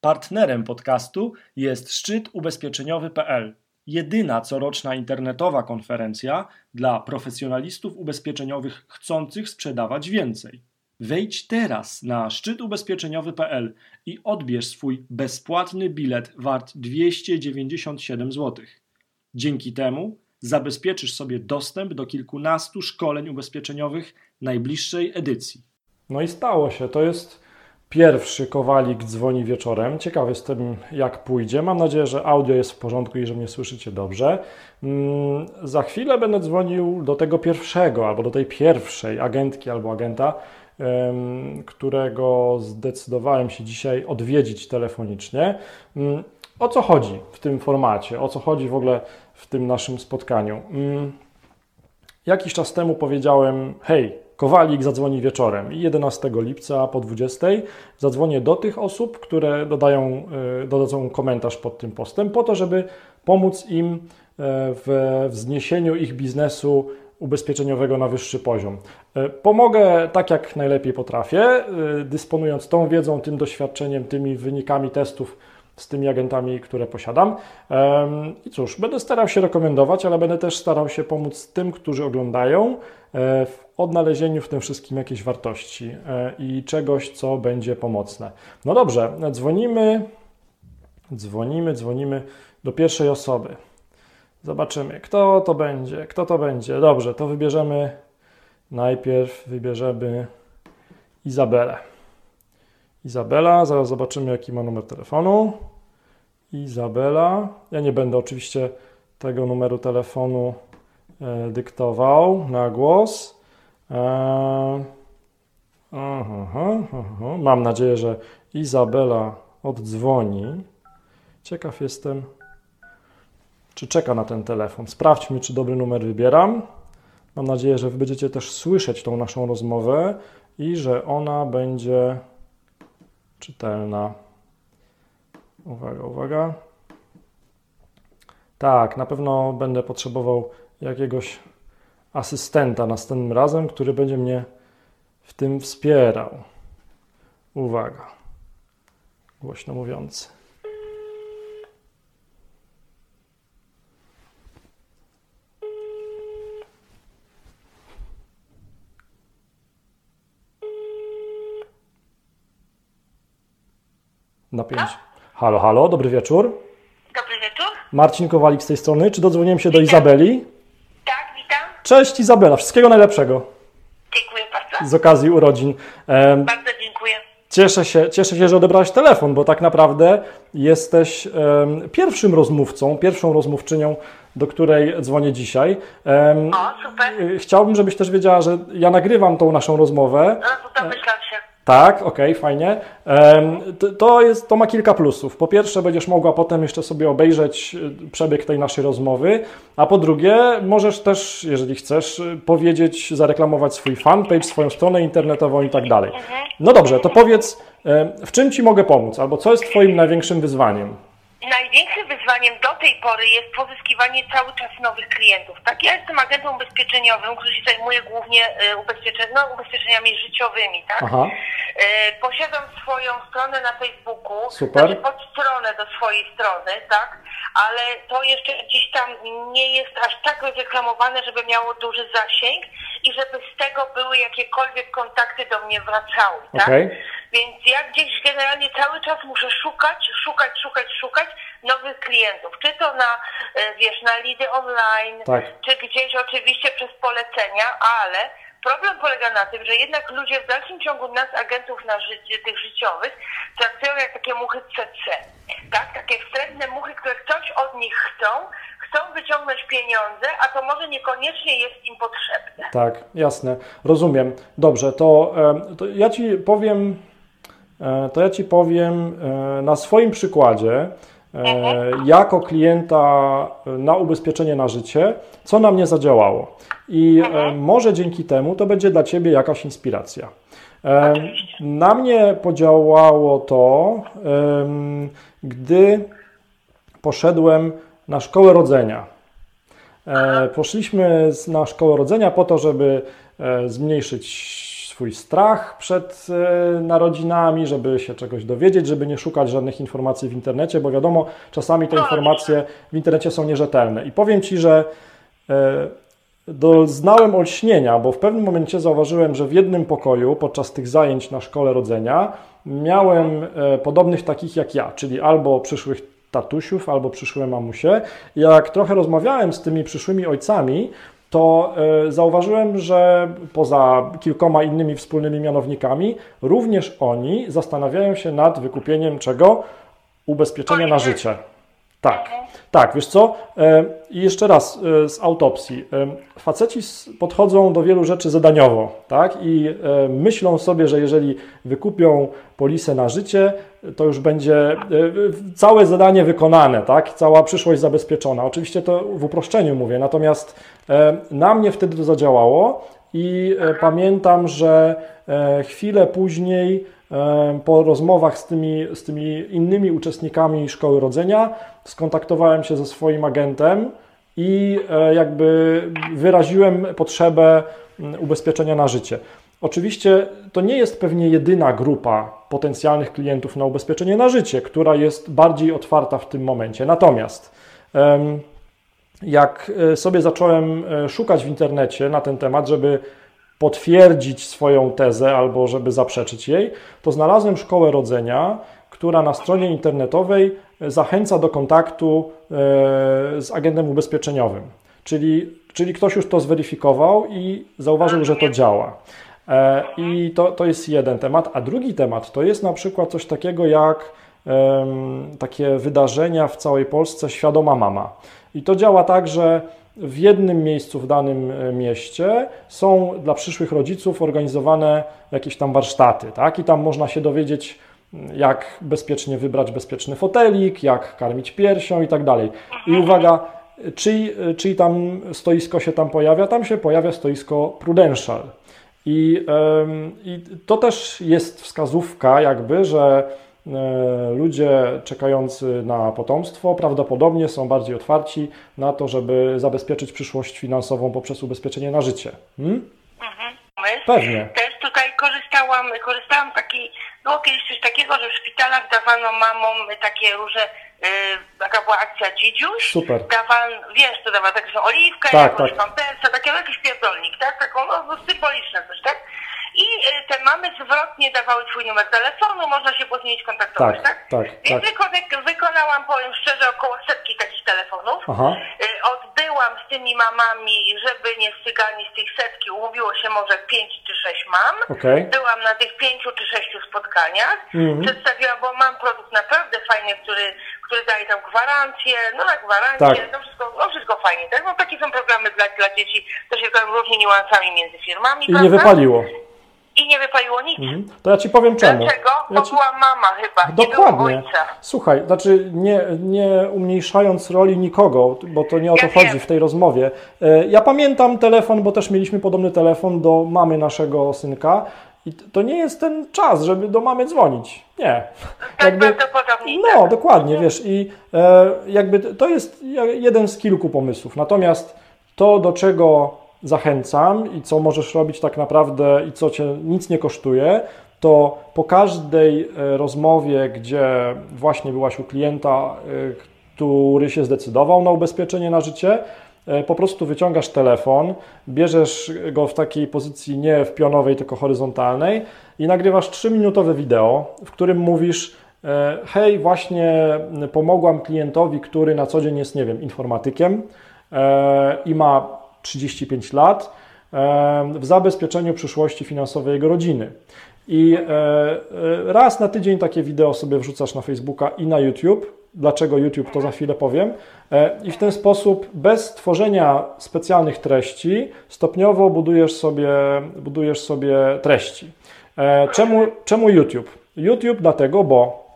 Partnerem podcastu jest szczyt ubezpieczeniowy.pl, jedyna coroczna internetowa konferencja dla profesjonalistów ubezpieczeniowych chcących sprzedawać więcej. Wejdź teraz na szczytubezpieczeniowy.pl i odbierz swój bezpłatny bilet wart 297 zł. Dzięki temu zabezpieczysz sobie dostęp do kilkunastu szkoleń ubezpieczeniowych najbliższej edycji. No i stało się. To jest pierwszy Kowalik dzwoni wieczorem. Ciekawy jestem, jak pójdzie. Mam nadzieję, że audio jest w porządku i że mnie słyszycie dobrze. Mm, za chwilę będę dzwonił do tego pierwszego albo do tej pierwszej agentki albo agenta, którego zdecydowałem się dzisiaj odwiedzić telefonicznie. Mm, o co chodzi w tym formacie? O co chodzi w ogóle w tym naszym spotkaniu? Mm, jakiś czas temu powiedziałem: Hej, Kowalik zadzwoni wieczorem i 11 lipca po 20 zadzwonię do tych osób, które dodają, e, dodadzą komentarz pod tym postem, po to, żeby pomóc im e, w wzniesieniu ich biznesu ubezpieczeniowego na wyższy poziom. E, pomogę tak, jak najlepiej potrafię, dysponując tą wiedzą, tym doświadczeniem, tymi wynikami testów z tymi agentami, które posiadam. I cóż, będę starał się rekomendować, ale będę też starał się pomóc tym, którzy oglądają w odnalezieniu w tym wszystkim jakiejś wartości e, i czegoś, co będzie pomocne. No dobrze, dzwonimy, dzwonimy, dzwonimy do pierwszej osoby. Zobaczymy, kto to będzie, kto to będzie. Dobrze, to wybierzemy najpierw, wybierzemy Izabelę. Izabela, zaraz zobaczymy jaki ma numer telefonu. Izabela. Ja nie będę oczywiście tego numeru telefonu e, dyktował na głos. E. Mam nadzieję, że Izabela oddzwoni. Ciekaw jestem, czy czeka na ten telefon. Sprawdźmy, czy dobry numer wybieram. Mam nadzieję, że wy będziecie też słyszeć tą naszą rozmowę i że ona będzie czytelna. Uwaga, uwaga. Tak, na pewno będę potrzebował jakiegoś asystenta następnym razem, który będzie mnie w tym wspierał. Uwaga. Głośno mówiący. Na pięć. Halo, halo, dobry wieczór. Dobry wieczór. Marcin Kowalik z tej strony. Czy dodzwoniłem się do Izabeli? Cześć Izabela, wszystkiego najlepszego Dziękuję bardzo. z okazji urodzin. Bardzo dziękuję. Cieszę się, cieszę się, że odebrałeś telefon, bo tak naprawdę jesteś pierwszym rozmówcą, pierwszą rozmówczynią, do której dzwonię dzisiaj. O, super. Chciałbym, żebyś też wiedziała, że ja nagrywam tą naszą rozmowę. No to domyślam się. Tak, okej, fajnie. Em, to- jest, to ma kilka plusów. Po pierwsze, będziesz mogła potem jeszcze sobie obejrzeć y, przebieg tej naszej rozmowy, a po drugie, możesz też, jeżeli chcesz, y, powiedzieć, zareklamować swój fanpage, swoją stronę internetową i tak dalej. No dobrze, to powiedz, w czym Ci mogę pomóc, albo co jest Twoim największym wyzwaniem? Największym wyzwaniem do tej pory jest pozyskiwanie cały czas nowych klientów. Tak, ja jestem agentem ubezpieczeniowym, który się zajmuje głównie e, ubezpieczeń, no, ubezpieczeniami życiowymi, tak? Aha, E, Posiadam swoją stronę na Facebooku, Super. znaczy podstronę do swojej strony, tak? Ale to jeszcze gdzieś tam nie jest aż tak reklamowane, żeby miało duży zasięg i żeby z tego były jakiekolwiek kontakty do mnie wracały, tak? Okej. Więc ja gdzieś generalnie cały czas muszę szukać, szukać, szukać, szukać nowych klientów. Czy to na, e, wiesz, na lidy online, Tak. czy gdzieś oczywiście przez polecenia, ale problem polega na tym, że jednak ludzie w dalszym ciągu nas, agentów na życie, tych życiowych, traktują jak takie muchy CC. Tak? Takie wstrętne muchy, które coś od nich chcą, chcą wyciągnąć pieniądze, a to może niekoniecznie jest im potrzebne. tak, jasne, rozumiem. Dobrze, to, to ja Ci powiem, to ja Ci powiem e, na swoim przykładzie, e, jako klienta e, na ubezpieczenie na życie, co na mnie zadziałało. I e, może dzięki temu to będzie dla Ciebie jakaś inspiracja. E, Na mnie podziałało to, gdy poszedłem na szkołę rodzenia. E, Poszliśmy na szkołę rodzenia po to, żeby e, zmniejszyć swój strach przed e, narodzinami, żeby się czegoś dowiedzieć, żeby nie szukać żadnych informacji w internecie, bo wiadomo, czasami te informacje w internecie są nierzetelne. I powiem Ci, że doznałem olśnienia, bo w pewnym momencie zauważyłem, że w jednym pokoju podczas tych zajęć na szkole rodzenia miałem podobnych takich jak ja, czyli albo przyszłych tatusiów albo przyszłe mamusie. Jak trochę rozmawiałem z tymi przyszłymi ojcami, to e, zauważyłem, że poza kilkoma innymi wspólnymi mianownikami, również oni zastanawiają się nad wykupieniem czego? Ubezpieczenia na życie. Tak, tak, wiesz co? E, I jeszcze raz e, z autopsji. Faceci podchodzą do wielu rzeczy zadaniowo, tak? I myślą sobie, że jeżeli wykupią polisę na życie, to już będzie całe zadanie wykonane, tak? Cała przyszłość zabezpieczona. Oczywiście to w uproszczeniu mówię, natomiast na mnie wtedy to zadziałało i pamiętam, że chwilę później po rozmowach z tymi, z tymi innymi uczestnikami szkoły rodzenia skontaktowałem się ze swoim agentem i e, jakby wyraziłem potrzebę mm, ubezpieczenia na życie. Oczywiście to nie jest pewnie jedyna grupa potencjalnych klientów na ubezpieczenie na życie, która jest bardziej otwarta w tym momencie. Natomiast jak e, sobie zacząłem e, szukać w internecie na ten temat, żeby potwierdzić swoją tezę albo żeby zaprzeczyć jej, to znalazłem szkołę rodzenia, która na stronie internetowej zachęca do kontaktu e, z agentem ubezpieczeniowym. Czyli, czyli ktoś już to zweryfikował i zauważył, że to działa. E, I to, to jest jeden temat. A drugi temat to jest na przykład coś takiego jak takie wydarzenia w całej Polsce Świadoma Mama. I to działa tak, że w jednym miejscu w danym e, mieście są dla przyszłych rodziców organizowane jakieś tam warsztaty, tak? I tam można się dowiedzieć, jak bezpiecznie wybrać bezpieczny fotelik, jak karmić piersią i tak dalej. I uwaga, czyj, czyj tam stoisko się tam pojawia? Tam się pojawia stoisko Prudential. I, I to też jest wskazówka, jakby, że ludzie czekający na potomstwo prawdopodobnie są bardziej otwarci na to, żeby zabezpieczyć przyszłość finansową poprzez ubezpieczenie na życie. Hmm? Mhm. Pewnie. Też tutaj korzystałam, korzystałam taki, było kiedyś coś takiego, że w szpitalach dawano mamom takie różne, yy, taka była akcja dzidziuś. Super. Dawano, wiesz, to dawa taką oliwkę, tak, jakąś tak. pampersa, taki jakiś pierdolnik, tak? Taką no, symboliczne coś, tak? I y, te mamy zwrotnie dawały swój numer telefonu, można się po z nimi skontaktować, tak? tak? tak Więc tak. wykonałam, powiem szczerze, około setki takich telefonów. Aha. Y, odbyłam z tymi mamami, żeby nie stygali z tych setki, umówiło się może pięć czy sześć mam. Okay. Byłam na tych pięciu czy sześciu spotkaniach. Mhm. Przedstawiłam, bo mam produkt naprawdę fajny, który, który daje tam gwarancję, no na gwarancję, tak. no wszystko, no wszystko fajnie, tak? No takie są programy dla, dla dzieci, to się różni niuansami między firmami. I nie wypaliło i nie wypaliło nic. Mhm. To ja ci powiem czemu. Dlaczego? Ja ci... była mama chyba, Dokładnie. nie. Słuchaj, znaczy nie, nie umniejszając roli nikogo, bo to nie o to ja chodzi wiem. w tej rozmowie. E, ja pamiętam telefon, bo też mieliśmy podobny telefon do mamy naszego synka. I to nie jest ten czas, żeby do mamy dzwonić. Nie. Tak jakby. No, dokładnie, wiesz, i e, jakby to jest jeden z kilku pomysłów. Natomiast to, do czego zachęcam i co możesz robić tak naprawdę i co cię nic nie kosztuje, to po każdej e, rozmowie, gdzie właśnie byłaś u klienta, e, który się zdecydował na ubezpieczenie na życie, e, po prostu wyciągasz telefon, bierzesz go w takiej pozycji nie w pionowej, tylko horyzontalnej i nagrywasz 3-minutowe wideo, w którym mówisz: Hej, właśnie pomogłam klientowi, który na co dzień jest, nie wiem, informatykiem i ma 35 lat w zabezpieczeniu przyszłości finansowej jego rodziny. I e, e, raz na tydzień takie wideo sobie wrzucasz na Facebooka i na YouTube. Dlaczego YouTube, to za chwilę powiem. E, I w ten sposób, bez tworzenia specjalnych treści, stopniowo budujesz sobie, budujesz sobie treści. Czemu, czemu YouTube? YouTube dlatego, bo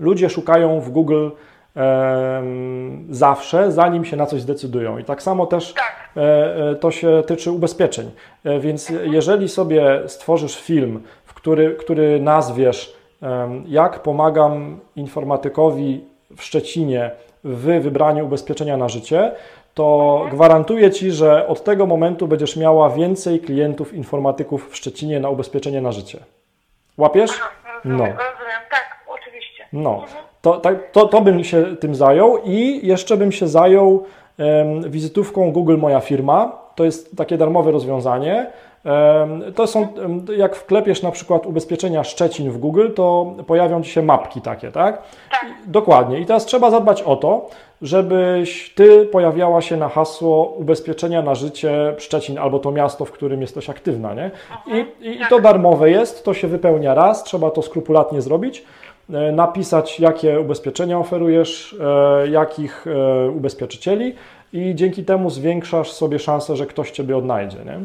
ludzie szukają w Google zawsze, zanim się na coś zdecydują. I tak samo też tak. E, e, to się tyczy ubezpieczeń. E, więc jeżeli sobie stworzysz film, w który, który nazwiesz jak pomagam informatykowi w Szczecinie w wybraniu ubezpieczenia na życie, to gwarantuję Ci, że od tego momentu będziesz miała więcej klientów informatyków w Szczecinie na ubezpieczenie na życie. Łapiesz? Rozumiem, No. rozumiem, tak, oczywiście. No, to, tak, to, to bym się tym zajął i jeszcze bym się zajął wizytówką Google Moja Firma. To jest takie darmowe rozwiązanie. To są, jak wklepiesz na przykład ubezpieczenia Szczecin w Google, to pojawią Ci się mapki takie, tak? Tak. Dokładnie. I teraz trzeba zadbać o to, żebyś Ty pojawiała się na hasło ubezpieczenia na życie Szczecin albo to miasto, w którym jesteś aktywna, nie? I, i, i to darmowe jest, to się wypełnia raz, trzeba to skrupulatnie zrobić napisać, jakie ubezpieczenia oferujesz, e, jakich e, ubezpieczycieli i dzięki temu zwiększasz sobie szansę, że ktoś Ciebie odnajdzie, nie?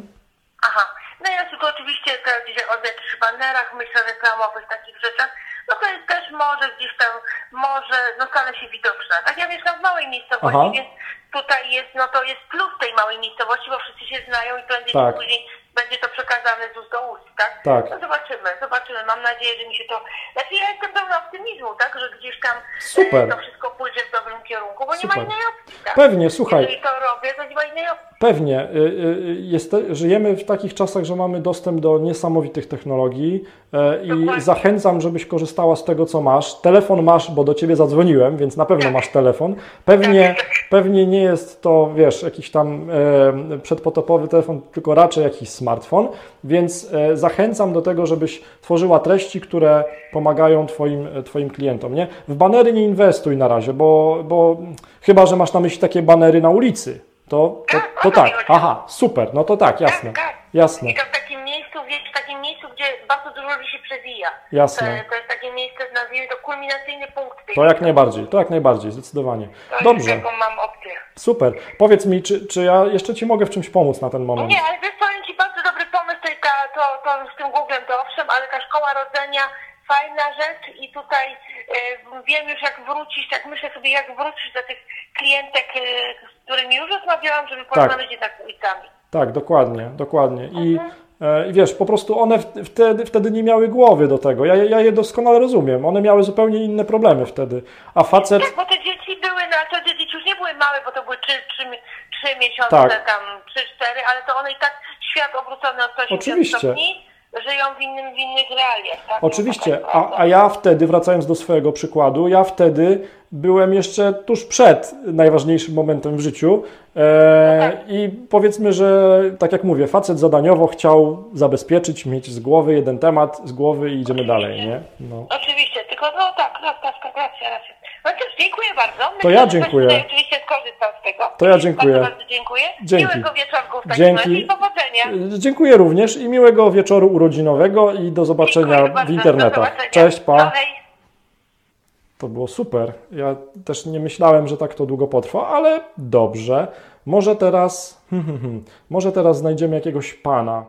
Aha. No ja tylko oczywiście gdzieś o jakichś banerach, myślę reklamowych, takich rzeczach, no to jest też może gdzieś tam, może, no stale się widoczna. Tak ja mieszkam w małej miejscowości, Aha. więc tutaj jest, no to jest plus tej małej miejscowości, bo wszyscy się znają i prędzej Tak. później będzie to przekazane z ust do ust, tak? Tak. No zobaczymy, zobaczymy. Mam nadzieję, że mi się to... Znaczy ja jestem pełna optymizmu, tak? Że gdzieś tam Super. e, to wszystko pójdzie w dobrym kierunku, bo nie Super. ma innej opcji, tak? Pewnie, słuchaj. Jeżeli to robię, to nie ma innej opcji. Pewnie. Y, y, Jest, żyjemy w takich czasach, że mamy dostęp do niesamowitych technologii e, i Dokładnie. zachęcam, żebyś korzystała z tego, co masz. Telefon masz, bo do ciebie zadzwoniłem, więc na pewno Tak. masz telefon. Pewnie, pewnie nie jest to, wiesz, jakiś tam e, przedpotopowy telefon, tylko raczej jakiś smartfon, więc e, zachęcam do tego, żebyś tworzyła treści, które pomagają twoim, twoim klientom. Nie? W banery nie inwestuj na razie, bo, bo chyba, że masz na myśli takie banery na ulicy. To, to, Tak, to tak, aha, super, no to tak, jasne, Tak, tak. jasne, I to w takim miejscu, wiesz, w takim miejscu, gdzie bardzo dużo ludzi się przewija. Jasne. To, to jest takie miejsce, nazwijmy to kulminacyjny punkt tej to jak najbardziej, to jak najbardziej, zdecydowanie. To jest Dobrze, taką mam opcję. super. Powiedz mi, czy, czy ja jeszcze Ci mogę w czymś pomóc na ten moment? Nie, ale wiesz, powiem Ci bardzo dobry pomysł, to, ta, to, to z tym Googlem to owszem, ale ta szkoła rodzenia, fajna rzecz i tutaj e, wiem już jak wrócić, tak myślę sobie jak wrócić do tych klientek, e, z którymi już rozmawiałam, żeby porozmawiać jednak z ulicami. Tak, dokładnie, dokładnie. I, Mhm. E, i wiesz, po prostu one wtedy, wtedy nie miały głowy do tego. Ja, ja je doskonale rozumiem. One miały zupełnie inne problemy wtedy. A facet, Tak, bo te dzieci były, to te dzieci już nie były małe, bo to były 3, 3, 3 miesiące, Tak. tam 3-4, ale to one i tak świat obrócony o 180 Oczywiście. stopni żyją w, innym, w innych realiach. Tak? Oczywiście, No, to tak a, a ja wtedy, wracając do swojego przykładu, ja wtedy byłem jeszcze tuż przed najważniejszym momentem w życiu e, i powiedzmy, że tak jak mówię, facet zadaniowo chciał zabezpieczyć, mieć z głowy jeden temat, z głowy i idziemy dalej, nie? No. Oczywiście, tylko no tak, tak, tak, tak racja, racja. No też dziękuję bardzo. To ja że dziękuję. tutaj Oczywiście skorzystał z tego. To ja dziękuję. Bardzo, bardzo dziękuję. Dzięki. Miłego wieczorku w takim Dzięki. razie i powodzenia. Dziękuję również i miłego wieczoru urodzinowego i do zobaczenia w internetach. zobaczenia. Cześć, pa. No. To było super. Ja też nie myślałem, że tak to długo potrwa, ale dobrze. Może teraz, może teraz znajdziemy jakiegoś pana.